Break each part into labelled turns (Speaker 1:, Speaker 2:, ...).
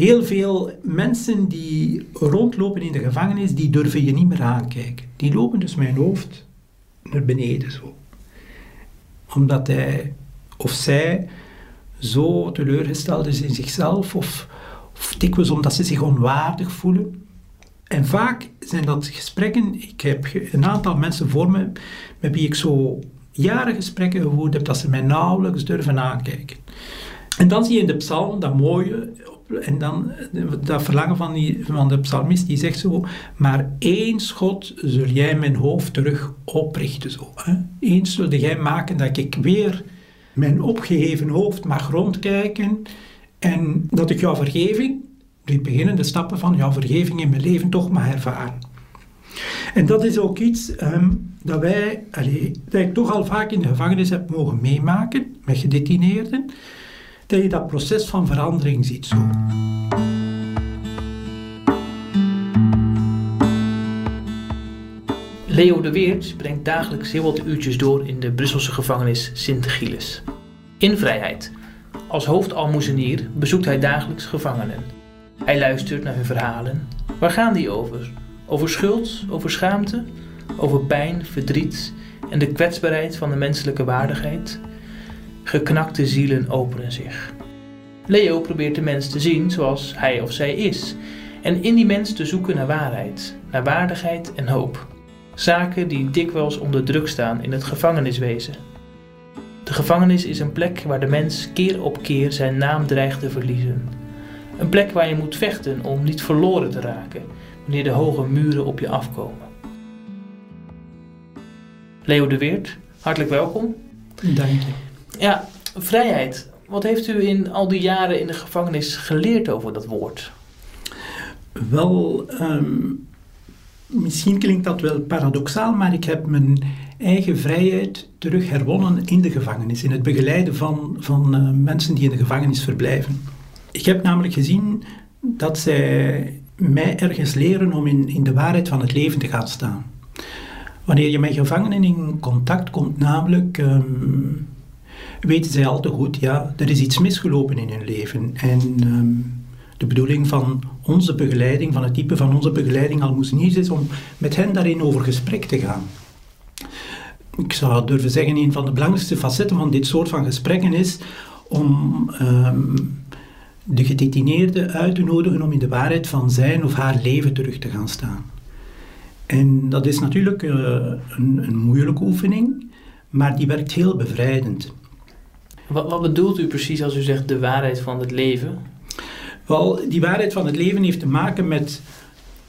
Speaker 1: heel veel mensen die rondlopen in de gevangenis, die durven je niet meer aankijken. Die lopen dus mijn hoofd naar beneden zo. Omdat hij of zij zo teleurgesteld is in zichzelf of, of dikwijls omdat ze zich onwaardig voelen. En vaak zijn dat gesprekken, ik heb een aantal mensen voor me met wie ik zo jaren gesprekken gevoerd heb, dat ze mij nauwelijks durven aankijken. En dan zie je in de psalm dat mooie, en dan dat verlangen van, die, van de psalmist, die zegt zo, maar één schot zul jij mijn hoofd terug oprichten. Zo, hè? Eens zul jij maken dat ik weer mijn opgeheven hoofd mag rondkijken en dat ik jouw vergeving, de beginnende stappen van jouw vergeving in mijn leven toch mag ervaren. En dat is ook iets ehm, dat wij, dat ik toch al vaak in de gevangenis heb mogen meemaken met gedetineerden, dat je dat proces van verandering ziet zo.
Speaker 2: Leo de Weert brengt dagelijks heel wat uurtjes door in de Brusselse gevangenis Sint-Gilles. In vrijheid. Als hoofdalmoezenier bezoekt hij dagelijks gevangenen. Hij luistert naar hun verhalen. Waar gaan die over? Over schuld, over schaamte, over pijn, verdriet en de kwetsbaarheid van de menselijke waardigheid? Geknakte zielen openen zich. Leo probeert de mens te zien zoals hij of zij is en in die mens te zoeken naar waarheid, naar waardigheid en hoop. Zaken die dikwijls onder druk staan in het gevangeniswezen. De gevangenis is een plek waar de mens keer op keer zijn naam dreigt te verliezen. Een plek waar je moet vechten om niet verloren te raken wanneer de hoge muren op je afkomen. Leo de Weert, hartelijk welkom.
Speaker 1: Dank je.
Speaker 2: Ja, vrijheid. Wat heeft u in al die jaren in de gevangenis geleerd over dat woord?
Speaker 1: Wel, ehm, misschien klinkt dat wel paradoxaal, maar ik heb mijn eigen vrijheid terug herwonnen in de gevangenis, in het begeleiden van, van uh, mensen die in de gevangenis verblijven. Ik heb namelijk gezien dat zij mij ergens leren om in, in de waarheid van het leven te gaan staan. Wanneer je met gevangenen in contact komt, namelijk, um, weten zij al te goed, ja, er is iets misgelopen in hun leven. En um, de bedoeling van onze begeleiding, van het type van onze begeleiding al moest niet is om met hen daarin over gesprek te gaan. Ik zou durven zeggen, een van de belangrijkste facetten van dit soort van gesprekken is om um, de gedetineerde uit te nodigen om in de waarheid van zijn of haar leven terug te gaan staan. En dat is natuurlijk uh, een, een, moeilijke oefening, maar die werkt heel bevrijdend.
Speaker 2: Wat, wat, bedoelt u precies als u zegt de waarheid van het leven?
Speaker 1: Wel, die waarheid van het leven heeft te maken met,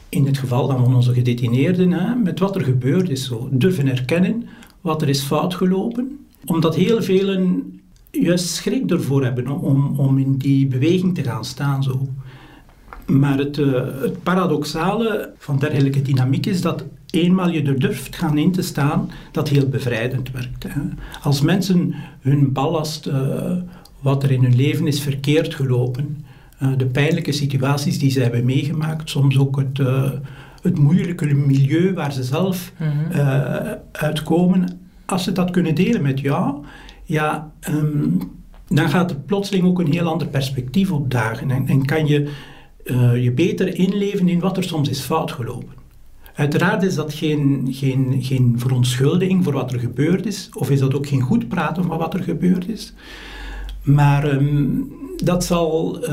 Speaker 1: in het geval dan van onze gedetineerden, hè, met wat er gebeurd is. Zo. Durven erkennen wat er is fout gelopen. Omdat heel velen juist schrik ervoor hebben om, om in die beweging te gaan staan. Zo. Maar het, uh, het paradoxale van dergelijke dynamiek is dat eenmaal je er durft gaan in te staan, dat heel bevrijdend werkt. Hè. Als mensen hun ballast, uh, wat er in hun leven is verkeerd gelopen, uh, de pijnlijke situaties die ze hebben meegemaakt, soms ook het, het moeilijke milieu waar ze zelf -hmm. uitkomen, als ze dat kunnen delen met jou, ja, um, dan gaat er plotseling ook een heel ander perspectief opdagen en, en kan je uh, je beter inleven in wat er soms is fout gelopen. Uiteraard is dat geen, geen, geen verontschuldiging voor wat er gebeurd is, of is dat ook geen goed praten van wat er gebeurd is. Maar um, dat zal uh,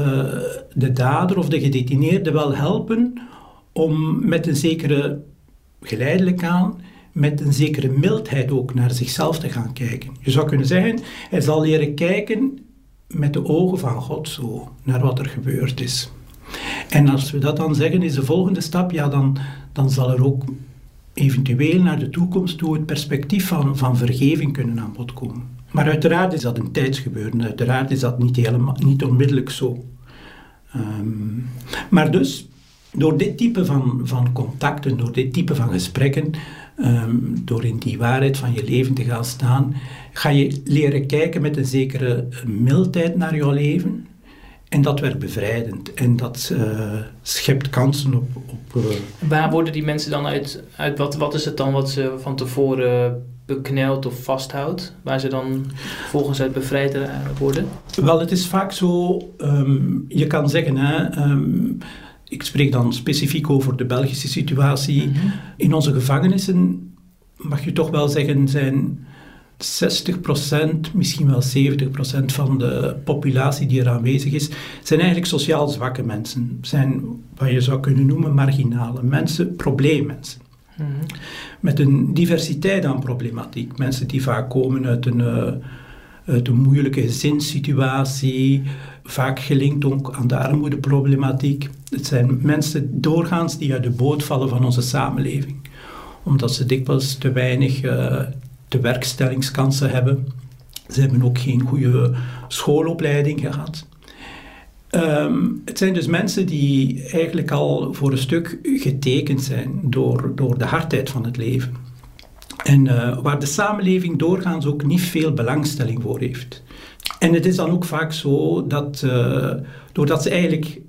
Speaker 1: de dader of de gedetineerde wel helpen om met een zekere geleidelijk aan met een zekere mildheid ook naar zichzelf te gaan kijken. Je zou kunnen zeggen, hij zal leren kijken met de ogen van God zo naar wat er gebeurd is. En als we dat dan zeggen, is de volgende stap, ja, dan, dan zal er ook eventueel naar de toekomst toe het perspectief van, van vergeving kunnen aan bod komen. Maar uiteraard is dat een tijdsgebeuren, uiteraard is dat niet, helemaal, niet onmiddellijk zo. Um, maar dus, door dit type van, van contacten, door dit type van gesprekken, um, door in die waarheid van je leven te gaan staan, ga je leren kijken met een zekere mildheid naar jouw leven. En dat werkt bevrijdend en dat uh, schept kansen op. op
Speaker 2: uh... Waar worden die mensen dan uit, uit wat, wat is het dan wat ze van tevoren beknelt of vasthoudt, waar ze dan volgens uit bevrijd eh, worden?
Speaker 1: Wel, het is vaak zo, ehm, je kan zeggen, hè, ehm, ik spreek dan specifiek over de Belgische situatie.
Speaker 2: Mhm.
Speaker 1: In onze gevangenissen mag je toch wel zeggen, zijn 60%, misschien wel 70% van de populatie die er aanwezig is, zijn eigenlijk sociaal zwakke mensen. Zijn wat je zou kunnen noemen marginale mensen, probleemmensen.
Speaker 2: Mhm.
Speaker 1: Met een diversiteit aan problematiek. Mensen die vaak komen uit een, eh, uit een moeilijke gezinssituatie, vaak gelinkt ook aan de armoedeproblematiek. Het zijn mensen doorgaans die uit de boot vallen van onze samenleving. Omdat ze dikwijls te weinig uh, tewerkstellingskansen hebben. Ze hebben ook geen goede schoolopleiding gehad. Um, het zijn dus mensen die eigenlijk al voor een stuk getekend zijn door, door de hardheid van het leven. En uh, waar de samenleving doorgaans ook niet veel belangstelling voor heeft. En het is dan ook vaak zo dat, uh, doordat ze eigenlijk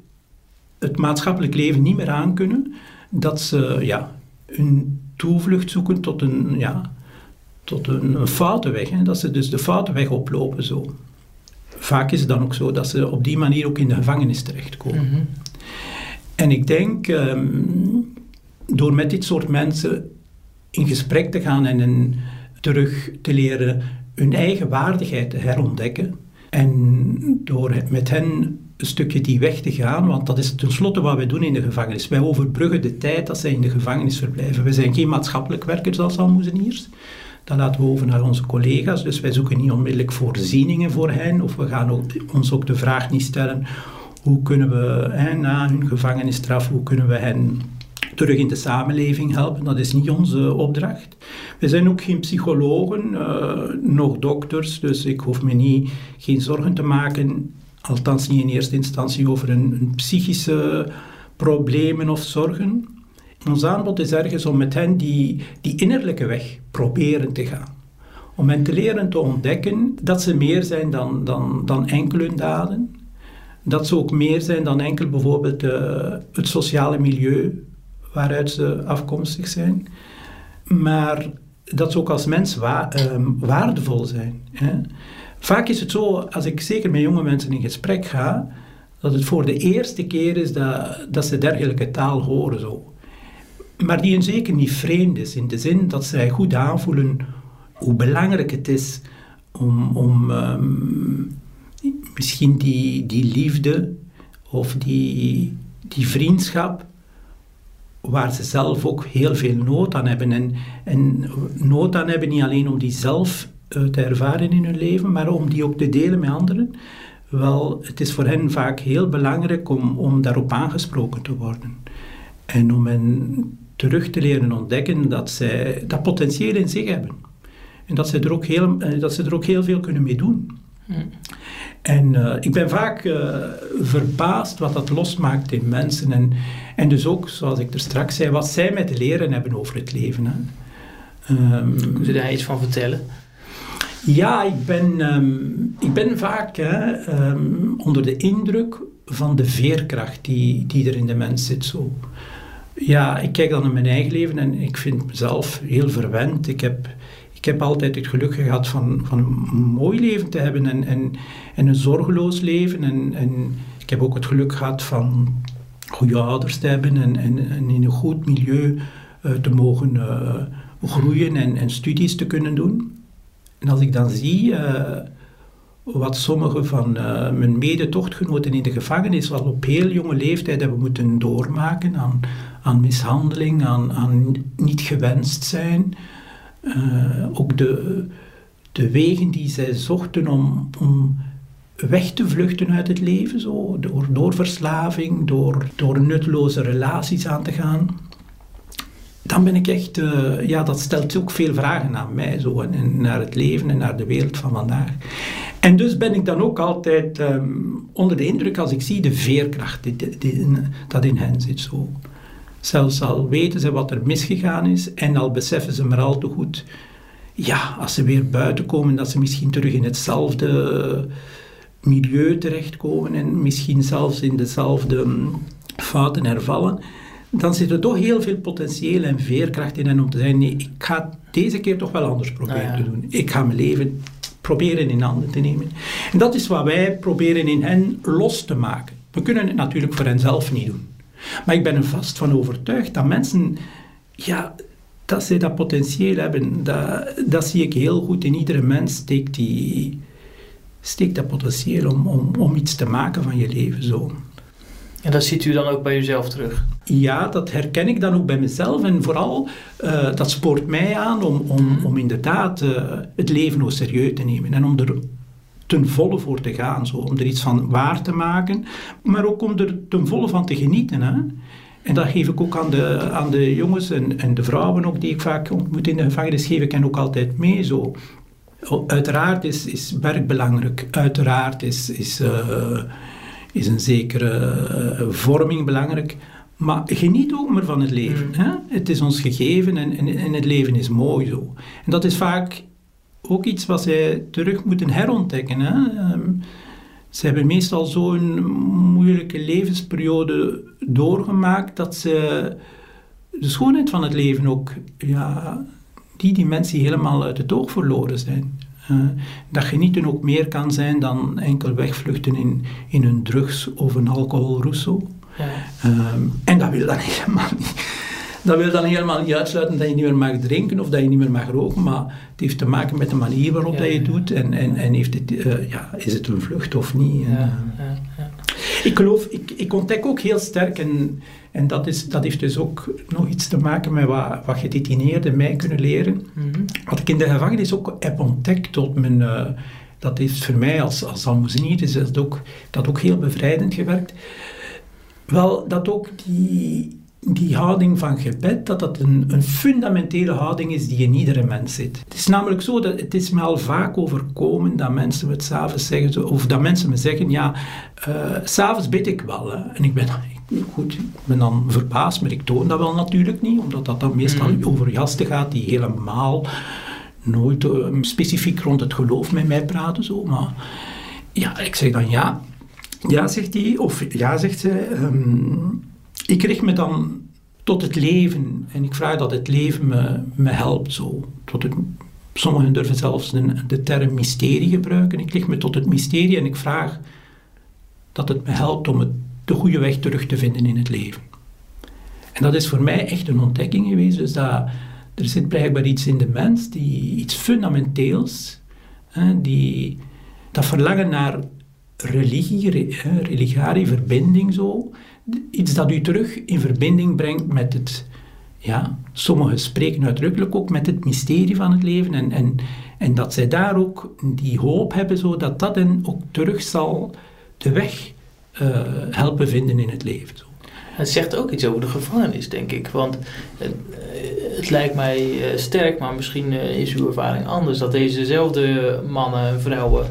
Speaker 1: het maatschappelijk leven niet meer aankunnen, dat ze ja, hun toevlucht zoeken tot een, ja, tot een, een foute weg. Hè? Dat ze dus de foute weg oplopen zo. Vaak is het dan ook zo dat ze op die manier ook in de gevangenis terechtkomen.
Speaker 2: Mhm.
Speaker 1: En ik denk, um, door met dit soort mensen in gesprek te gaan en hen terug te leren hun eigen waardigheid te herontdekken. En door met hen een stukje die weg te gaan, want dat is tenslotte wat wij doen in de gevangenis. Wij overbruggen de tijd dat zij in de gevangenis verblijven. We zijn geen maatschappelijk werkers als almoezeniers. Dat laten we over naar onze collega's. Dus wij zoeken niet onmiddellijk voorzieningen voor hen. Of we gaan ons ook de vraag niet stellen: hoe kunnen we hè, na hun gevangenisstraf, hoe kunnen we hen terug in de samenleving helpen? Dat is niet onze opdracht. We zijn ook geen psychologen, uh, nog dokters. Dus ik hoef me niet, geen zorgen te maken. Althans, niet in eerste instantie over een, een psychische problemen of zorgen. Ons aanbod is ergens om met hen die, die innerlijke weg proberen te gaan. Om hen te leren te ontdekken dat ze meer zijn dan, dan, dan enkel daden. Dat ze ook meer zijn dan enkel bijvoorbeeld uh, het sociale milieu waaruit ze afkomstig zijn. Maar dat ze ook als mens um, waardevol zijn. Hè. Vaak is het zo, als ik zeker met jonge mensen in gesprek ga, dat het voor de eerste keer is dat, dat ze dergelijke taal horen. Zo maar die een zeker niet vreemd is, in de zin dat zij goed aanvoelen hoe belangrijk het is om, om um, misschien die, die liefde of die, die vriendschap, waar ze zelf ook heel veel nood aan hebben. En, en nood aan hebben niet alleen om die zelf uh, te ervaren in hun leven, maar om die ook te delen met anderen. Wel, het is voor hen vaak heel belangrijk om, om daarop aangesproken te worden. En om hen terug te leren ontdekken dat zij dat potentieel in zich hebben. En dat ze er ook heel, dat ze er ook heel veel kunnen mee doen.
Speaker 2: Hmm.
Speaker 1: En uh, ik ben vaak uh, verbaasd wat dat losmaakt in mensen. En, en dus ook, zoals ik er straks zei, wat zij met te leren hebben over het leven. Hè.
Speaker 2: Um, Kun je daar iets van vertellen?
Speaker 1: Ja, ik ben, um, ik ben vaak hè, um, onder de indruk van de veerkracht die, die er in de mens zit. Zo. Ja, ik kijk dan naar mijn eigen leven en ik vind mezelf heel verwend. Ik heb, ik heb altijd het geluk gehad van, van een mooi leven te hebben en, en, en een zorgeloos leven. En, en ik heb ook het geluk gehad van goede ouders te hebben en, en, in een goed milieu uh, te mogen uh, groeien en, en studies te kunnen doen. En als ik dan zie uh, wat sommige van mijn medetochtgenoten in de gevangenis al op heel jonge leeftijd hebben moeten doormaken aan aan mishandeling, aan, aan niet gewenst zijn. Uh, ook de, de wegen die zij zochten om, om weg te vluchten uit het leven, zo, door, door verslaving, door, door nutteloze relaties aan te gaan. Dan ben ik echt, uh, ja, dat stelt ook veel vragen aan mij, zo, en, naar het leven en naar de wereld van vandaag. En dus ben ik dan ook altijd um, onder de indruk als ik zie de veerkracht die, die, dat in hen zit. Zo. Zelfs al weten ze wat er misgegaan is en al beseffen ze maar al te goed, ja, als ze weer buiten komen, dat ze misschien terug in hetzelfde milieu terechtkomen en misschien zelfs in dezelfde fouten hervallen, dan zit er toch heel veel potentieel en veerkracht in hen om te zeggen, nee, ik ga deze keer toch wel anders proberen
Speaker 2: Ah, ja.
Speaker 1: te doen. Ik ga mijn leven proberen in handen te nemen. En dat is wat wij proberen in hen los te maken. We kunnen het natuurlijk voor hen zelf niet doen. Maar ik ben er vast van overtuigd dat mensen, ja, dat ze dat potentieel hebben. Dat, dat zie ik heel goed in iedere mens, steekt, die, steekt dat potentieel om, om, om iets te maken van je leven zo.
Speaker 2: En dat ziet u dan ook bij uzelf terug.
Speaker 1: Ja, dat herken ik dan ook bij mezelf. En vooral, eh, dat spoort mij aan om, om, om inderdaad eh, het leven ook serieus te nemen. En om er ten volle voor te gaan. Zo. Om er iets van waar te maken. Maar ook om er ten volle van te genieten. Hè. En dat geef ik ook aan de, aan de jongens en, en de vrouwen ook, die ik vaak ontmoet in de gevangenis, geef ik hen ook altijd mee. Zo. Uiteraard is, is werk belangrijk. Uiteraard is, is, eh, is een zekere eh, vorming belangrijk. Maar geniet ook maar van het leven.
Speaker 2: Mm.
Speaker 1: Hè? Het is ons gegeven en, en, en het leven is mooi zo. En dat is vaak ook iets wat zij terug moeten herontdekken. Hè? Ehm, ze hebben meestal zo'n moeilijke levensperiode doorgemaakt dat ze de schoonheid van het leven ook, ja, die dimensie helemaal uit het oog verloren zijn. Eh, dat genieten ook meer kan zijn dan enkel wegvluchten in, in een drugs- of een alcoholroes. zo.
Speaker 2: Ja.
Speaker 1: Ehm, en dat wil dan helemaal niet. Dat wil dan helemaal niet uitsluiten dat je niet meer mag drinken of dat je niet meer mag roken, maar het heeft te maken met de manier waarop
Speaker 2: Ja,
Speaker 1: dat je het doet en, en, en heeft het, eh, ja, is het een vlucht of niet. En, eh,
Speaker 2: ja, ja.
Speaker 1: ik geloof, ik, ik ontdek ook heel sterk, en, en dat, is, dat heeft dus ook nog iets te maken met wat, wat gedetineerden mij kunnen leren.
Speaker 2: Mhm.
Speaker 1: Wat ik in de gevangenis ook heb ontdekt tot mijn... eh, dat heeft voor mij als, als almoezenier is dat ook, dat ook heel bevrijdend gewerkt. Wel, dat ook die, die houding van gebed, dat dat een, een fundamentele houding is die in iedere mens zit. Het is namelijk zo, dat het is me al vaak overkomen dat mensen me het s'avonds zeggen, zo- of dat mensen me zeggen, ja, eh, s s'avonds bid ik wel. Hè. En ik ben, ik- goed, ik ben dan verbaasd, maar ik toon dat wel natuurlijk niet, omdat dat dan meestal
Speaker 2: Mhm.
Speaker 1: over gasten gaat die helemaal nooit eh, specifiek rond het geloof met mij praten. Zo. Maar ja, ik zeg dan ja. Ja, zegt hij, of ja, zegt zij. ehm, ik richt me dan tot het leven en ik vraag dat het leven me, me helpt. Zo. Tot sommigen durven zelfs de, term mysterie gebruiken. Ik richt me tot het mysterie en ik vraag dat het me helpt om de goede weg terug te vinden in het leven. En dat is voor mij echt een ontdekking geweest. Dus dat, er zit blijkbaar iets in de mens, die, iets fundamenteels, hè, die, dat verlangen naar religie, re- hè, religare verbinding zo, iets dat u terug in verbinding brengt met het, ja, sommigen spreken uitdrukkelijk ook met het mysterie van het leven en, en, en dat zij daar ook die hoop hebben, zo, dat dat hen ook terug zal de weg eh, helpen vinden in het leven.
Speaker 2: Het zegt ook iets over de gevangenis, denk ik. Want het, het lijkt mij eh, sterk, maar misschien eh, is uw ervaring anders. Dat dezezelfde mannen en vrouwen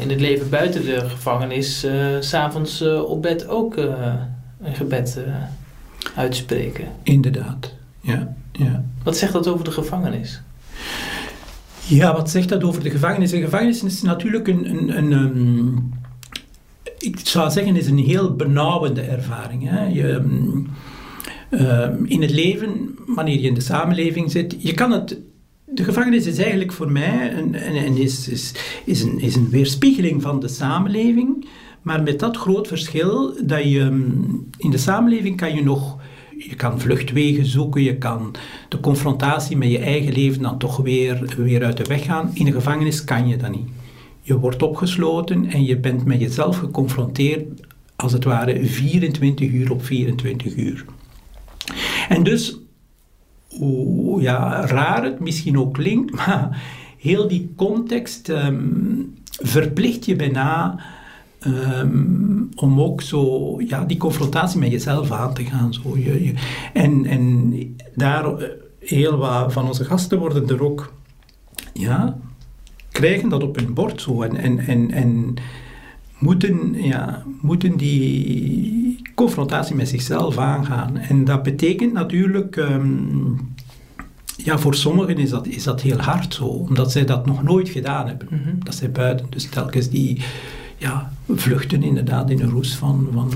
Speaker 2: in het leven buiten de gevangenis s s'avonds op bed ook een gebed eh, uitspreken.
Speaker 1: Inderdaad, ja. ja.
Speaker 2: Wat zegt dat over de gevangenis?
Speaker 1: Ja, wat zegt dat over de gevangenis? De gevangenis is natuurlijk een, een, een ehm, ik zou zeggen, is een heel benauwende ervaring. Hè? Je, ehm, ehm, in het leven, wanneer je in de samenleving zit, je kan het. De gevangenis is eigenlijk voor mij een, een- is, is, is, een, is een weerspiegeling van de samenleving, maar met dat groot verschil dat je ehm, in de samenleving kan je nog je kan vluchtwegen zoeken, je kan de confrontatie met je eigen leven dan toch weer, weer uit de weg gaan. In de gevangenis kan je dat niet. Je wordt opgesloten en je bent met jezelf geconfronteerd, als het ware 24 uur op 24 uur. En dus, hoe ja, raar het misschien ook klinkt, maar heel die context ehm, verplicht je bijna ehm, om ook zo, ja, die confrontatie met jezelf aan te gaan. Zo. Je, je- en, en daar, eh, heel wat van onze gasten worden er ook, ja, krijgen dat op hun bord zo. En, en, en, en moeten, ja, moeten die confrontatie met zichzelf aangaan. En dat betekent natuurlijk, ehm, ja, voor sommigen is dat, is dat heel hard zo, omdat zij dat nog nooit gedaan hebben.
Speaker 2: Mhm.
Speaker 1: Dat zij buiten, dus telkens die ja, vluchten inderdaad in een roes van, van,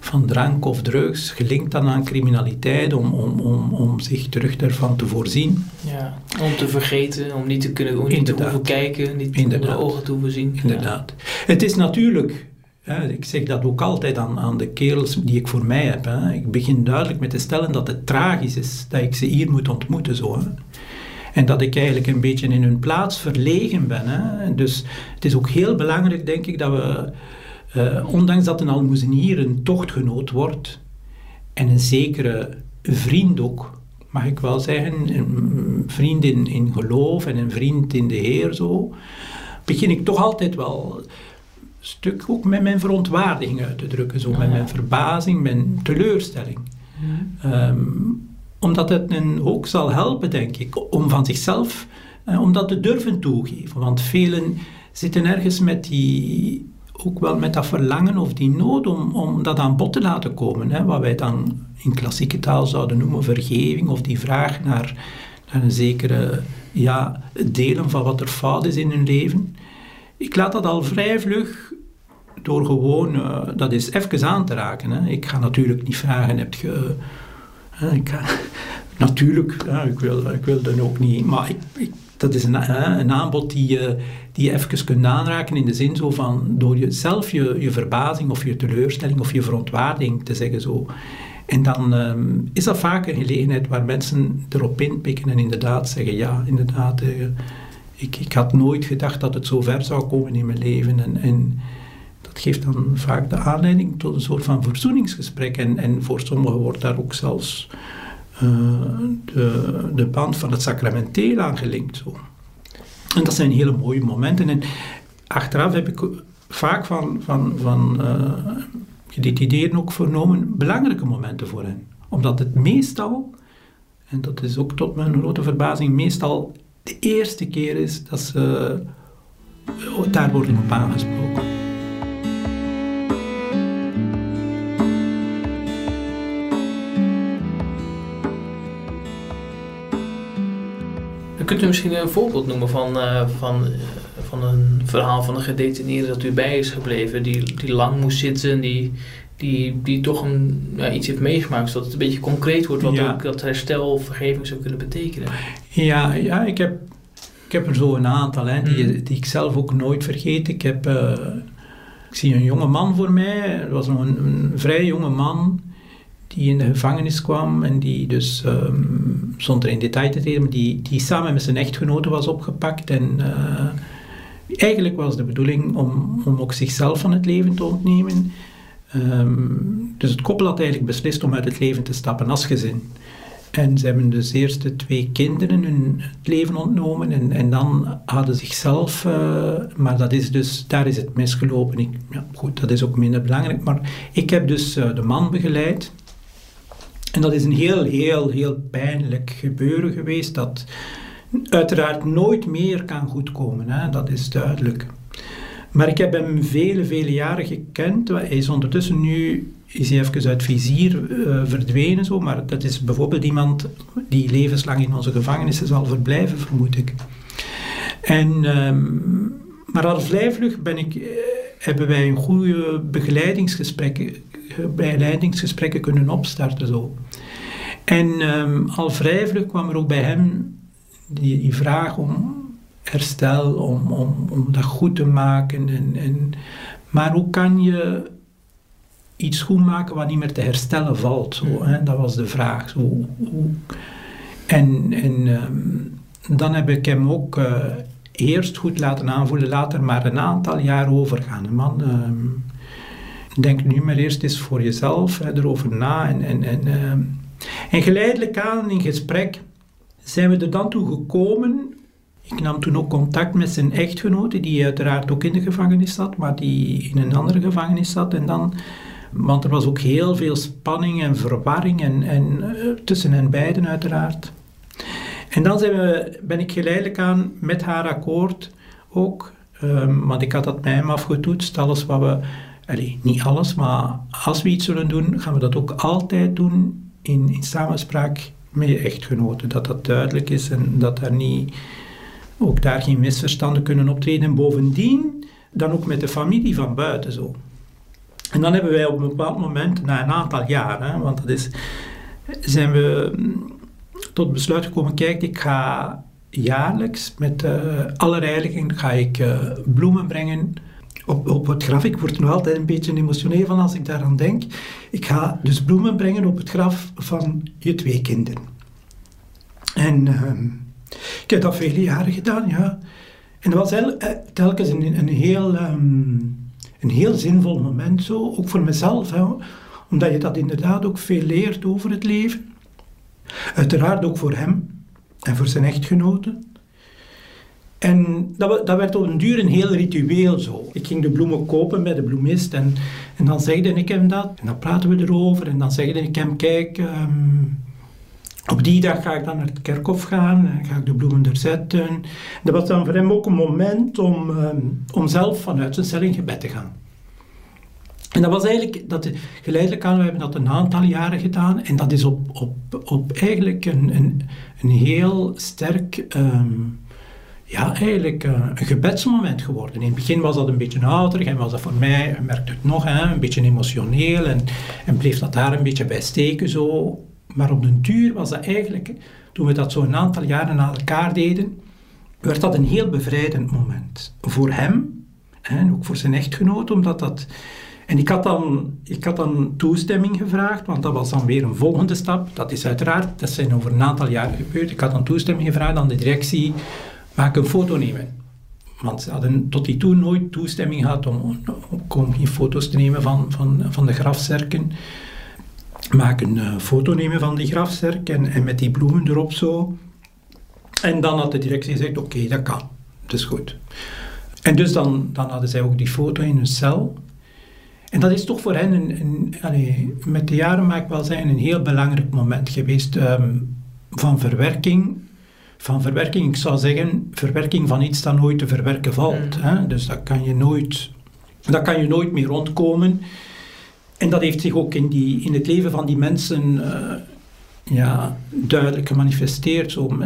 Speaker 1: van drank of drugs, gelinkt dan aan criminaliteit, om, om, om, om zich terug daarvan te voorzien.
Speaker 2: Ja, om te vergeten, om niet te kunnen om niet te hoeven kijken, niet onder de ogen te hoeven zien.
Speaker 1: Inderdaad. Het is natuurlijk, hè, ik zeg dat ook altijd aan, aan de kerels die ik voor mij heb. Hè. Ik begin duidelijk met te stellen dat het tragisch is dat ik ze hier moet ontmoeten. Zo, hè. En dat ik eigenlijk een beetje in hun plaats verlegen ben. Hè. Dus het is ook heel belangrijk, denk ik, dat we uh, ondanks dat een almoezenier een tochtgenoot wordt en een zekere vriend ook, mag ik wel zeggen, een vriend in, in geloof en een vriend in de Heer zo, begin ik toch altijd wel een stuk ook met mijn verontwaardiging uit te drukken, zo, met mijn verbazing, mijn teleurstelling. Um, omdat het een ook zal helpen, denk ik, om van zichzelf, dat te durven toegeven. Want velen zitten ergens met die ook wel met dat verlangen of die nood om, om dat aan bod te laten komen. Hè, wat wij dan in klassieke taal zouden noemen vergeving, of die vraag naar, naar een zekere ja, delen van wat er fout is in hun leven. Ik laat dat al vrij vlug door gewoon uh, dat is even aan te raken. Hè. Ik ga natuurlijk niet vragen, heb je... Ga, natuurlijk, ik, wil, ik wil dan ook niet... Maar ik, dat is een, een aanbod die je, die je even kunt aanraken in de zin zo van door jezelf je, je verbazing of je teleurstelling of je verontwaarding te zeggen zo. En dan ehm, is dat vaak een gelegenheid waar mensen erop inpikken en inderdaad zeggen, ja, inderdaad, uh, ik, ik had nooit gedacht dat het zo ver zou komen in mijn leven. En, en dat geeft dan vaak de aanleiding tot een soort van verzoeningsgesprek. En, en voor sommigen wordt daar ook zelfs eh, de, de band van het sacramenteel aangelinkt. Zo. En dat zijn hele mooie momenten. En achteraf heb ik vaak van, van, van uh, ook vernomen belangrijke momenten voor hen. Omdat het meestal, en dat is ook tot mijn grote verbazing, meestal de eerste keer is dat ze uh, daar worden op aangesproken.
Speaker 2: Kunt u misschien een voorbeeld noemen van, uh, van, uh, van een verhaal van een gedetineerde dat u bij is gebleven, die, die lang moest zitten, die, die, die toch een, ja, iets heeft meegemaakt, zodat het een beetje concreet wordt wat ook dat herstel of vergeving zou kunnen betekenen?
Speaker 1: Ja, ja ik, heb, ik heb er zo een aantal hè, die, mm. die ik zelf ook nooit vergeet. Ik, heb, uh, ik zie een jonge man voor mij, het was nog een, een vrij jonge man die in de gevangenis kwam en die dus, zonder in detail te treden, die, die samen met zijn echtgenote was opgepakt. En uh, eigenlijk was de bedoeling om, om ook zichzelf van het leven te ontnemen. Um, dus het koppel had eigenlijk beslist om uit het leven te stappen als gezin. En ze hebben dus eerst de twee kinderen hun het leven ontnomen en, en dan hadden zichzelf, uh, maar dat is dus, daar is het misgelopen. Ik, ja, goed, dat is ook minder belangrijk, maar ik heb dus uh, de man begeleid en dat is een heel, heel, heel pijnlijk gebeuren geweest dat uiteraard nooit meer kan goedkomen. Hè? Dat is duidelijk. Maar ik heb hem vele, vele jaren gekend. Hij is ondertussen nu is hij even uit vizier uh, verdwenen, zo, maar dat is bijvoorbeeld iemand die levenslang in onze gevangenissen zal verblijven, vermoed ik. En, um, maar al vrij vlug ben ik, uh, hebben wij een goede begeleidingsgesprek bijleidingsgesprekken kunnen opstarten. Zo. En um, al vrij vlug kwam er ook bij hem die, die vraag om herstel, om, om, om dat goed te maken. En, en, maar hoe kan je iets goed maken wat niet meer te herstellen valt? Zo, hè? Dat was de vraag. Zo, hoe, en en um, dan heb ik hem ook uh, eerst goed laten aanvoelen, later maar een aantal jaar overgaan. Man um, denk nu maar eerst eens voor jezelf hè, erover na. En, en, en, en geleidelijk aan in gesprek zijn we er dan toe gekomen. Ik nam toen ook contact met zijn echtgenote, die uiteraard ook in de gevangenis zat, maar die in een andere gevangenis zat. En dan, want er was ook heel veel spanning en verwarring en, uh, tussen hen beiden uiteraard. En dan we, ben ik geleidelijk aan met haar akkoord ook, um, want ik had dat bij hem afgetoetst, alles wat we niet alles, maar als we iets zullen doen, gaan we dat ook altijd doen in, in samenspraak met je echtgenoten. Dat dat duidelijk is en dat daar niet, ook daar geen misverstanden kunnen optreden. En bovendien dan ook met de familie van buiten zo. En dan hebben wij op een bepaald moment, na een aantal jaren, want dat is, zijn we mm, tot besluit gekomen, kijk, ik ga jaarlijks met uh, allerheiligen ga ik uh, bloemen brengen op, op het graf. Ik word nog altijd een beetje emotioneel van als ik daaraan denk. Ik ga dus bloemen brengen op het graf van je twee kinderen. En uh, ik heb dat vele jaren gedaan, ja. En dat was eh, telkens een, een heel, um, een heel zinvol moment zo, ook voor mezelf. Hè, omdat je dat inderdaad ook veel leert over het leven. Uiteraard ook voor hem en voor zijn echtgenote. En dat, dat, werd op een duur een heel ritueel zo. Ik ging de bloemen kopen bij de bloemist en, en dan zegde ik hem dat. En dan praten we erover en dan zegde ik hem, kijk, um, op die dag ga ik dan naar het kerkhof gaan en ga ik de bloemen er zetten. Dat was dan voor hem ook een moment om, um, om zelf vanuit zijn cel in gebed te gaan. En dat was eigenlijk, dat, geleidelijk aan, we hebben dat een aantal jaren gedaan. En dat is op, op, op eigenlijk een, een, een heel sterk, um, ja, eigenlijk uh, een gebedsmoment geworden. In het begin was dat een beetje ouder en was dat voor mij, merkte het nog, hè, een beetje emotioneel. En, en bleef dat daar een beetje bij steken zo. Maar op den duur was dat eigenlijk, toen we dat zo een aantal jaren na elkaar deden, werd dat een heel bevrijdend moment. Voor hem en ook voor zijn echtgenoot, omdat dat en ik had, dan, ik had dan toestemming gevraagd, want dat was dan weer een volgende stap. Dat is uiteraard, dat zijn over een aantal jaren gebeurd. Ik had dan toestemming gevraagd aan de directie, mag ik een foto nemen? Want ze hadden tot die toen nooit toestemming gehad om, om, geen foto's te nemen van, van, van de grafzerken. Maak een uh, foto nemen van die grafzerk en, met die bloemen erop zo. En dan had de directie gezegd, oké, dat kan. Dat is goed. En dus dan, dan hadden zij ook die foto in hun cel. En dat is toch voor hen, een, een met de jaren mag ik wel zeggen, een heel belangrijk moment geweest um, van verwerking. Van verwerking, ik zou zeggen, verwerking van iets dat nooit te verwerken valt. Mm. Hè? Dus dat kan, je nooit, dat kan je nooit meer rondkomen. En dat heeft zich ook in, die, in het leven van die mensen uh, ja, duidelijk gemanifesteerd. Zo,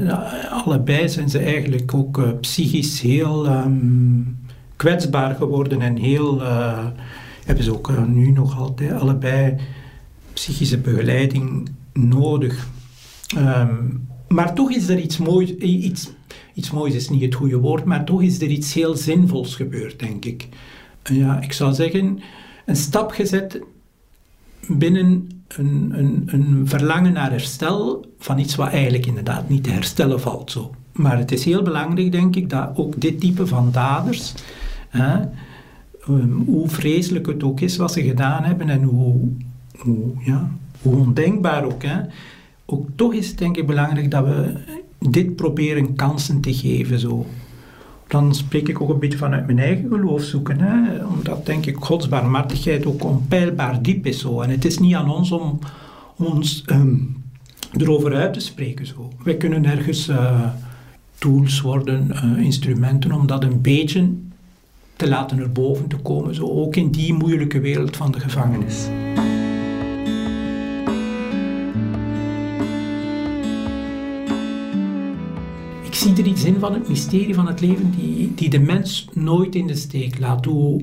Speaker 1: allebei zijn ze eigenlijk ook uh, psychisch heel um, kwetsbaar geworden en heel... Uh, hebben ze ook eh, nu nog altijd allebei psychische begeleiding nodig. Ehm, maar toch is er iets moois, iets, iets moois is niet het goede woord, maar toch is er iets heel zinvols gebeurd, denk ik. Ja, ik zou zeggen, een stap gezet binnen een, een, een verlangen naar herstel van iets wat eigenlijk inderdaad niet te herstellen valt. Zo. Maar het is heel belangrijk, denk ik, dat ook dit type van daders, hè, Ehm, hoe vreselijk het ook is wat ze gedaan hebben en hoe, hoe, ja, hoe ondenkbaar ook. Hè. Ook toch is het denk ik belangrijk dat we dit proberen kansen te geven. Zo. Dan spreek ik ook een beetje vanuit mijn eigen geloof zoeken. Hè. Omdat denk ik Gods barmhartigheid ook onpeilbaar diep is. Zo. En het is niet aan ons om ons um, erover uit te spreken. Zo. Wij kunnen ergens uh, tools worden, uh, instrumenten om dat een beetje te laten erboven te komen, zo ook in die moeilijke wereld van de gevangenis. Zie er iets in van het mysterie van het leven die, die de mens nooit in de steek laat. Hoe,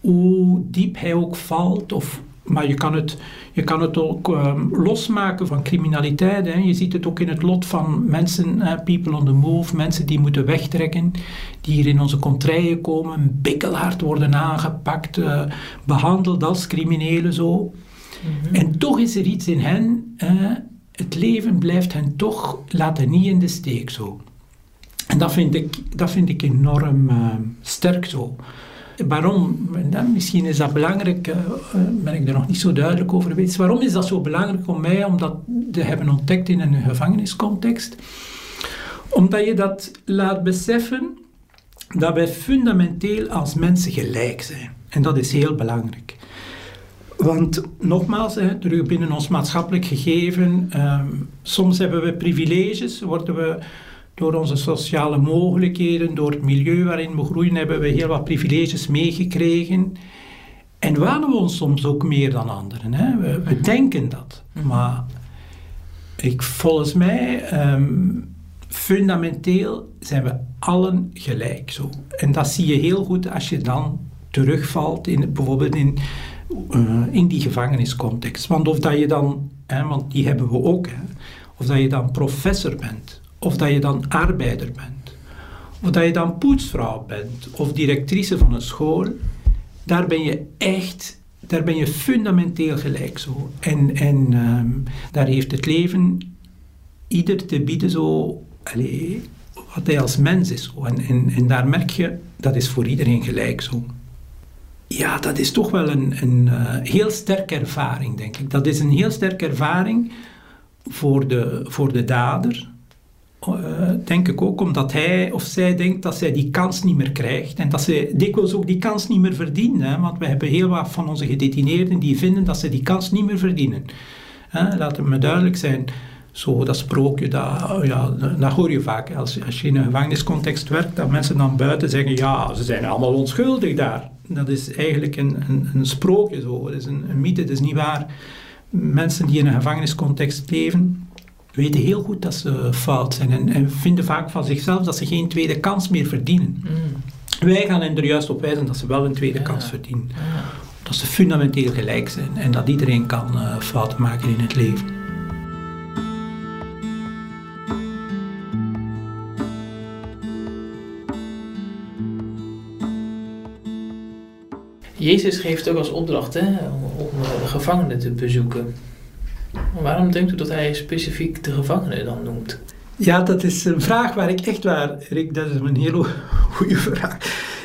Speaker 1: hoe diep hij ook valt of maar je kan het, je kan het ook um, losmaken van criminaliteit. Hè. Je ziet het ook in het lot van mensen, uh, people on the move, mensen die moeten wegtrekken, die hier in onze contraien komen, bikkelhard worden aangepakt, uh, behandeld als criminelen zo. Mhm. En toch is er iets in hen, uh, het leven blijft hen toch, laten niet in de steek zo. En dat vind ik, dat vind ik enorm sterk zo. Waarom? Misschien is dat belangrijk, uh, ben ik er nog niet zo duidelijk over geweest. Waarom is dat zo belangrijk om mij om dat te hebben ontdekt in een gevangeniscontext? Omdat je dat laat beseffen dat wij fundamenteel als mensen gelijk zijn. En dat is heel belangrijk. Want nogmaals, terug binnen ons maatschappelijk gegeven, um, soms hebben we privileges, worden we door onze sociale mogelijkheden, door het milieu waarin we groeien, hebben we heel wat privileges meegekregen. En wanen we ons soms ook meer dan anderen. Hè? We, we, denken dat. Maar ik, volgens mij, um, fundamenteel zijn we allen gelijk. Zo. En dat zie je heel goed als je dan terugvalt in bijvoorbeeld in uh, in die gevangeniscontext. Want of dat je dan, hè, want die hebben we ook, hè, of dat je dan professor bent, of dat je dan arbeider bent, of dat je dan poetsvrouw bent, of directrice van een school, daar ben je echt, daar ben je fundamenteel gelijk zo. En, en um, daar heeft het leven ieder te bieden zo, wat hij als mens is. En, en, daar merk je, dat is voor iedereen gelijk zo. Ja, dat is toch wel een, een uh, heel sterke ervaring, denk ik. Dat is een heel sterke ervaring voor de, voor de dader. Uh, denk ik ook omdat hij of zij denkt dat zij die kans niet meer krijgt. En dat ze dikwijls ook die kans niet meer verdienen. Hè? Want we hebben heel wat van onze gedetineerden die vinden dat ze die kans niet meer verdienen. Hè? Laat me duidelijk zijn. Zo, dat sprookje, dat, ja, dat hoor je vaak. Als, als je in een gevangeniscontext werkt, dat mensen dan buiten zeggen, ja, ze zijn allemaal onschuldig daar. Dat is eigenlijk een, een, een sprookje, zo. Dat is een, een mythe, dat is niet waar. Mensen die in een gevangeniscontext leven, weten heel goed dat ze fout zijn en, en vinden vaak van zichzelf dat ze geen tweede kans meer verdienen. Mm. Wij gaan hen er juist op wijzen dat ze wel een tweede kans verdienen. Dat ze fundamenteel gelijk zijn en dat iedereen kan uh, fouten maken in het leven.
Speaker 2: Jezus geeft ook als opdracht hè, om de gevangenen te bezoeken. Waarom denkt u dat hij specifiek de gevangenen dan noemt?
Speaker 1: Ja, dat is een vraag waar ik echt waar, Rick, dat is een hele goede vraag.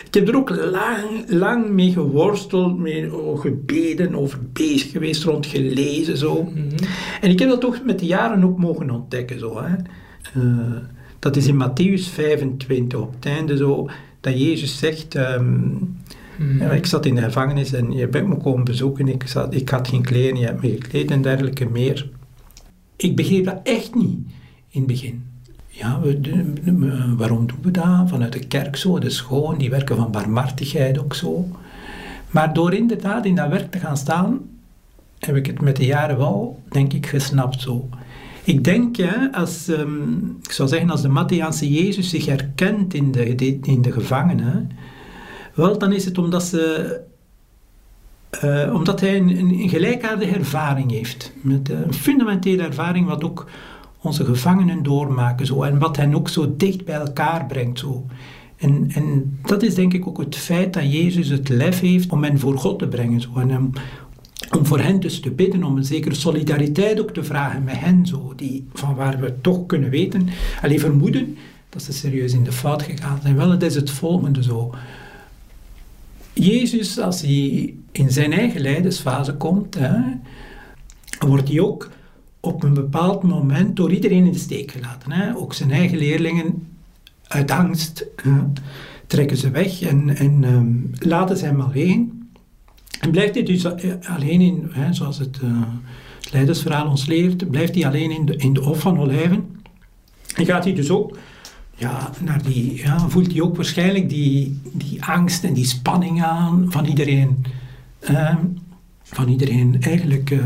Speaker 1: Ik heb er ook lang, lang mee geworsteld, mee gebeden, over bezig geweest, rond gelezen zo. Mhm. En ik heb dat toch met de jaren ook mogen ontdekken zo. Hè. Uh, dat is in Matthäus 25 op het einde zo, dat Jezus zegt... Um, Mm. Ja, ik zat in de gevangenis en je bent me komen bezoeken. Ik, zat, ik had geen kleren, je hebt me gekleed en dergelijke meer. Ik begreep dat echt niet in het begin. Ja, we, waarom doen we dat? Vanuit de kerk zo, de school, die werken van barmhartigheid ook zo. Maar door inderdaad in dat werk te gaan staan, heb ik het met de jaren wel, denk ik, gesnapt zo. Ik denk, ja, als, um, ik zou zeggen, als de Mattheaanse Jezus zich herkent in de, in de gevangenen, wel, dan is het omdat, ze, uh, omdat hij een, een, gelijkaardige ervaring heeft. Met een fundamentele ervaring wat ook onze gevangenen doormaken. Zo, en wat hen ook zo dicht bij elkaar brengt. Zo. En, en dat is denk ik ook het feit dat Jezus het lef heeft om hen voor God te brengen. En om, om voor hen dus te bidden, om een zekere solidariteit ook te vragen met hen, zo, die, van waar we toch kunnen weten, alleen vermoeden, dat ze serieus in de fout gegaan zijn. Wel, het is het volgende zo. Jezus, als hij in zijn eigen lijdensfase komt, hè, wordt hij ook op een bepaald moment door iedereen in de steek gelaten. Hè. Ook zijn eigen leerlingen, uit angst, trekken ze weg en, en um, laten ze hem alleen. En blijft hij dus eh, alleen in, hè, zoals het, uh, leidersverhaal ons leert, blijft hij alleen in de, in de Hof van Olijven. En gaat hij dus ook ja, naar die, ja, voelt hij ook waarschijnlijk die, die angst en die spanning aan van iedereen, uh, van iedereen eigenlijk uh,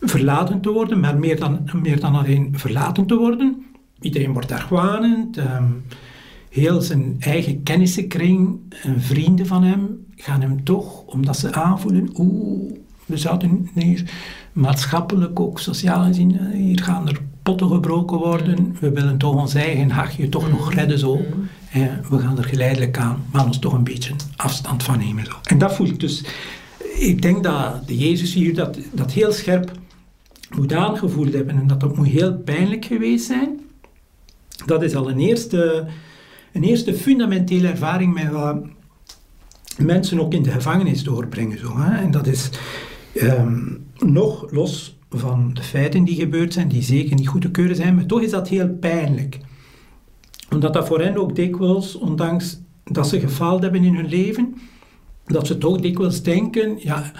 Speaker 1: verlaten te worden, maar meer dan, meer dan alleen verlaten te worden. Iedereen wordt argwanend. Um, heel zijn eigen kennissenkring en vrienden van hem gaan hem toch, omdat ze aanvoelen, oeh, we zouden hier maatschappelijk ook sociaal gezien, eh, hier gaan er potten gebroken worden. We willen toch ons eigen hachje toch nog mm. redden zo. we gaan er geleidelijk aan, maar ons toch een beetje afstand van nemen. Zo. En dat voelt dus... Ik denk dat de Jezus hier dat, dat heel scherp moet aangevoeld hebben en dat dat moet heel pijnlijk geweest zijn. Dat is al een eerste, een eerste fundamentele ervaring met wat mensen ook in de gevangenis doorbrengen. Zo, hè. En dat is ehm, nog los van de feiten die gebeurd zijn, die zeker niet goed te keuren zijn, maar toch is dat heel pijnlijk. Omdat dat voor hen ook dikwijls, ondanks dat ze gefaald hebben in hun leven, dat ze toch dikwijls denken, ja,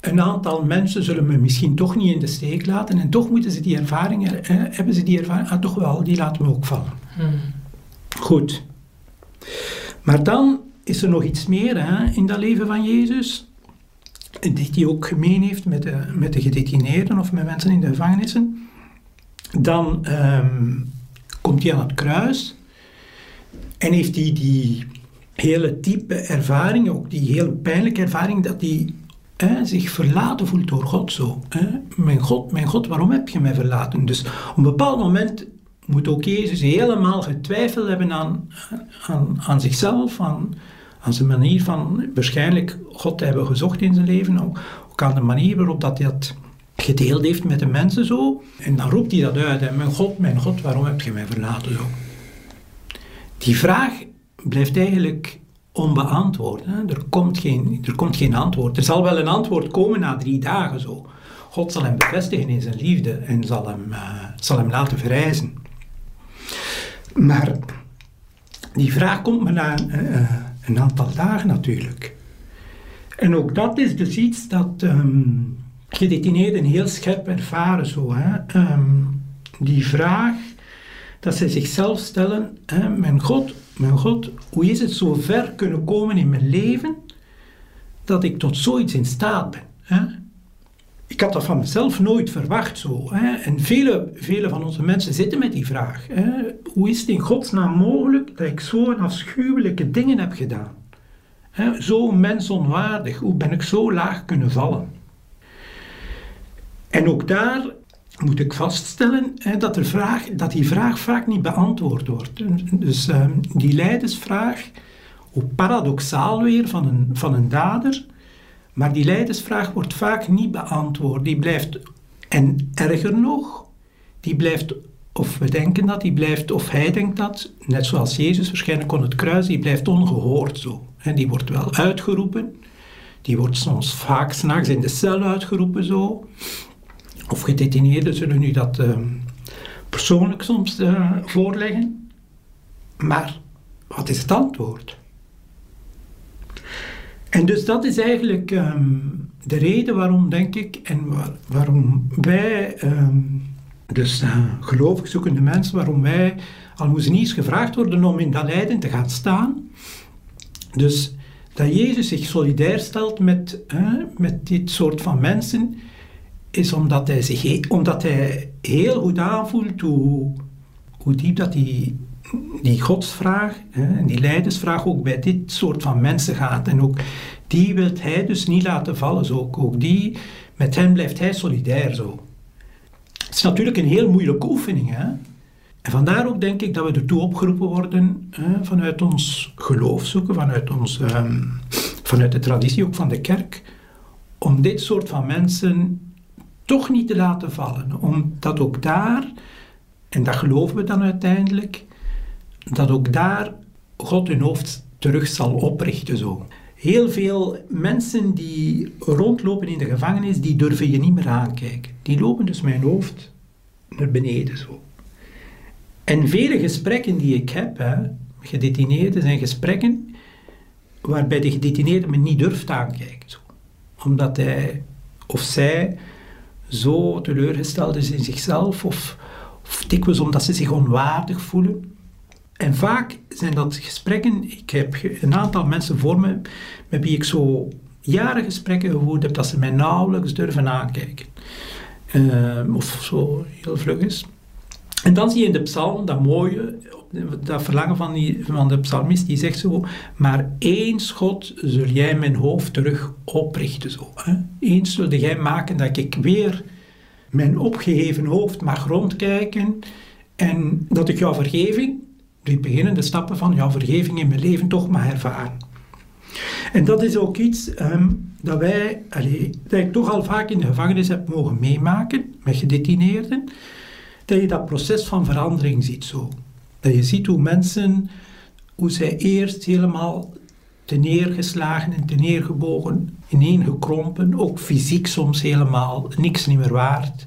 Speaker 1: een aantal mensen zullen me misschien toch niet in de steek laten en toch moeten ze die ervaring, eh, hebben ze die ervaring, ah toch wel, die laten me ook vallen. Hmm. Goed. Maar dan is er nog iets meer hè, in dat leven van Jezus die hij ook gemeen heeft met de, met de gedetineerden of met mensen in de gevangenissen. Dan ehm, komt hij aan het kruis en heeft hij die hele type ervaring, ook die heel pijnlijke ervaring, dat hij zich verlaten voelt door God zo. Mijn God, mijn God, waarom heb je mij verlaten? Dus op een bepaald moment moet ook Jezus helemaal getwijfeld hebben aan, aan, aan zichzelf, aan, aan zijn manier van waarschijnlijk God te hebben gezocht in zijn leven, ook, aan de manier waarop dat hij dat gedeeld heeft met de mensen zo. En dan roept hij dat uit, hè, mijn God, mijn God, waarom heb je mij verlaten zo? Die vraag blijft eigenlijk onbeantwoord. Hè. Er, komt geen, er komt geen antwoord. Er zal wel een antwoord komen na drie dagen zo. God zal hem bevestigen in zijn liefde en zal hem, uh, zal hem laten verrijzen. Maar die vraag komt maar na uh, een aantal dagen natuurlijk. En ook dat is dus iets dat um, gedetineerden heel scherp ervaren. Zo, hè. Um, die vraag dat zij zichzelf stellen, hè, mijn God, mijn God, hoe is het zo ver kunnen komen in mijn leven dat ik tot zoiets in staat ben? Hè? Ik had dat van mezelf nooit verwacht zo. Hè? En vele, vele van onze mensen zitten met die vraag. Hè? Hoe is het in godsnaam mogelijk dat ik zo'n afschuwelijke dingen heb gedaan? Hè? Zo mensonwaardig, hoe ben ik zo laag kunnen vallen? En ook daar moet ik vaststellen hè, dat, de vraag, dat die vraag vaak niet beantwoord wordt. Dus uh, die lijdensvraag, hoe paradoxaal weer van een, van een dader, maar die lijdensvraag wordt vaak niet beantwoord. Die blijft, en erger nog, die blijft, of we denken dat, die blijft, of hij denkt dat, net zoals Jezus waarschijnlijk kon het kruis, die blijft ongehoord zo. En die wordt wel uitgeroepen, die wordt soms vaak s'nachts in de cel uitgeroepen zo of gedetineerden zullen nu dat uh, persoonlijk soms uh, voorleggen. Maar wat is het antwoord? En dus dat is eigenlijk um, de reden waarom, denk ik, en waar, waarom wij, um, dus uh, gelovig zoekende mensen, waarom wij almoezeniers gevraagd worden om in dat lijden te gaan staan. Dus dat Jezus zich solidair stelt met, met dit soort van mensen is omdat hij, zich, omdat hij heel goed aanvoelt hoe, hoe diep dat die, die godsvraag en die lijdensvraag ook bij dit soort van mensen gaat. En ook die wil hij dus niet laten vallen. Zo. Ook die, met hen blijft hij solidair zo. Het is natuurlijk een heel moeilijke oefening. Hè? En vandaar ook denk ik dat we ertoe opgeroepen worden hè, vanuit ons geloof zoeken, vanuit, ons, um, vanuit de traditie ook van de kerk, om dit soort van mensen toch niet te laten vallen. Omdat ook daar, en dat geloven we dan uiteindelijk, dat ook daar God hun hoofd terug zal oprichten. Zo. Heel veel mensen die rondlopen in de gevangenis, die durven je niet meer aankijken. Die lopen dus mijn hoofd naar beneden zo. En vele gesprekken die ik heb, hè, gedetineerden, zijn gesprekken waarbij de gedetineerde me niet durft aankijken. Omdat hij of zij zo teleurgesteld is in zichzelf of, of dikwijls omdat ze zich onwaardig voelen. En vaak zijn dat gesprekken, ik heb een aantal mensen voor me met wie ik zo jaren gesprekken gevoerd heb, dat ze mij nauwelijks durven aankijken. Uh, of zo heel vlug is. En dan zie je in de psalm dat mooie, dat verlangen van, die, van de psalmist, die zegt zo, maar één schot zul jij mijn hoofd terug oprichten. Zo, hè? Eens zulde jij maken dat ik weer mijn opgeheven hoofd mag rondkijken en dat ik jouw vergeving, die beginnende stappen van jouw vergeving in mijn leven toch mag ervaren. En dat is ook iets um, dat wij, dat ik toch al vaak in de gevangenis heb mogen meemaken met gedetineerden, dat je dat proces van verandering ziet zo. Dat je ziet hoe mensen, hoe zij eerst helemaal te neergeslagen en te neergebogen, ineengekrompen, ook fysiek soms helemaal niks niet meer waard.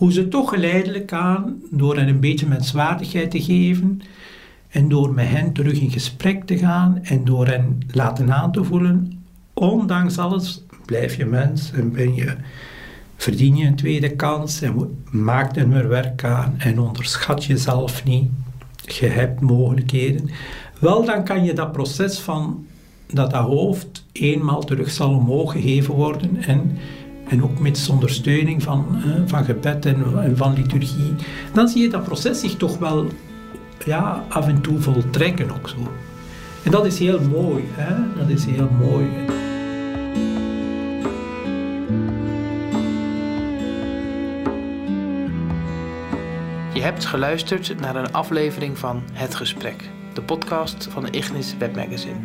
Speaker 1: Hoe ze toch geleidelijk aan, door hen een beetje menswaardigheid te geven en door met hen terug in gesprek te gaan en door hen laten aan te voelen, ondanks alles blijf je mens en ben je, verdien je een tweede kans en maak er meer werk aan en onderschat jezelf niet. Je hebt mogelijkheden, wel dan kan je dat proces van dat dat hoofd eenmaal terug zal omhoog gegeven worden en, en ook met ondersteuning van, eh, van gebed en, van liturgie, dan zie je dat proces zich toch wel ja, af en toe voltrekken ook zo. En dat is heel mooi, hè? dat is heel mooi.
Speaker 2: Je hebt geluisterd naar een aflevering van Het Gesprek, de podcast van de Ignis Webmagazine.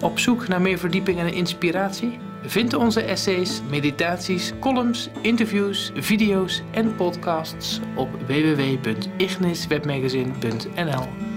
Speaker 2: Op zoek naar meer verdieping en inspiratie? Vind onze essays, meditaties, columns, interviews, video's en podcasts op www.igniswebmagazine.nl.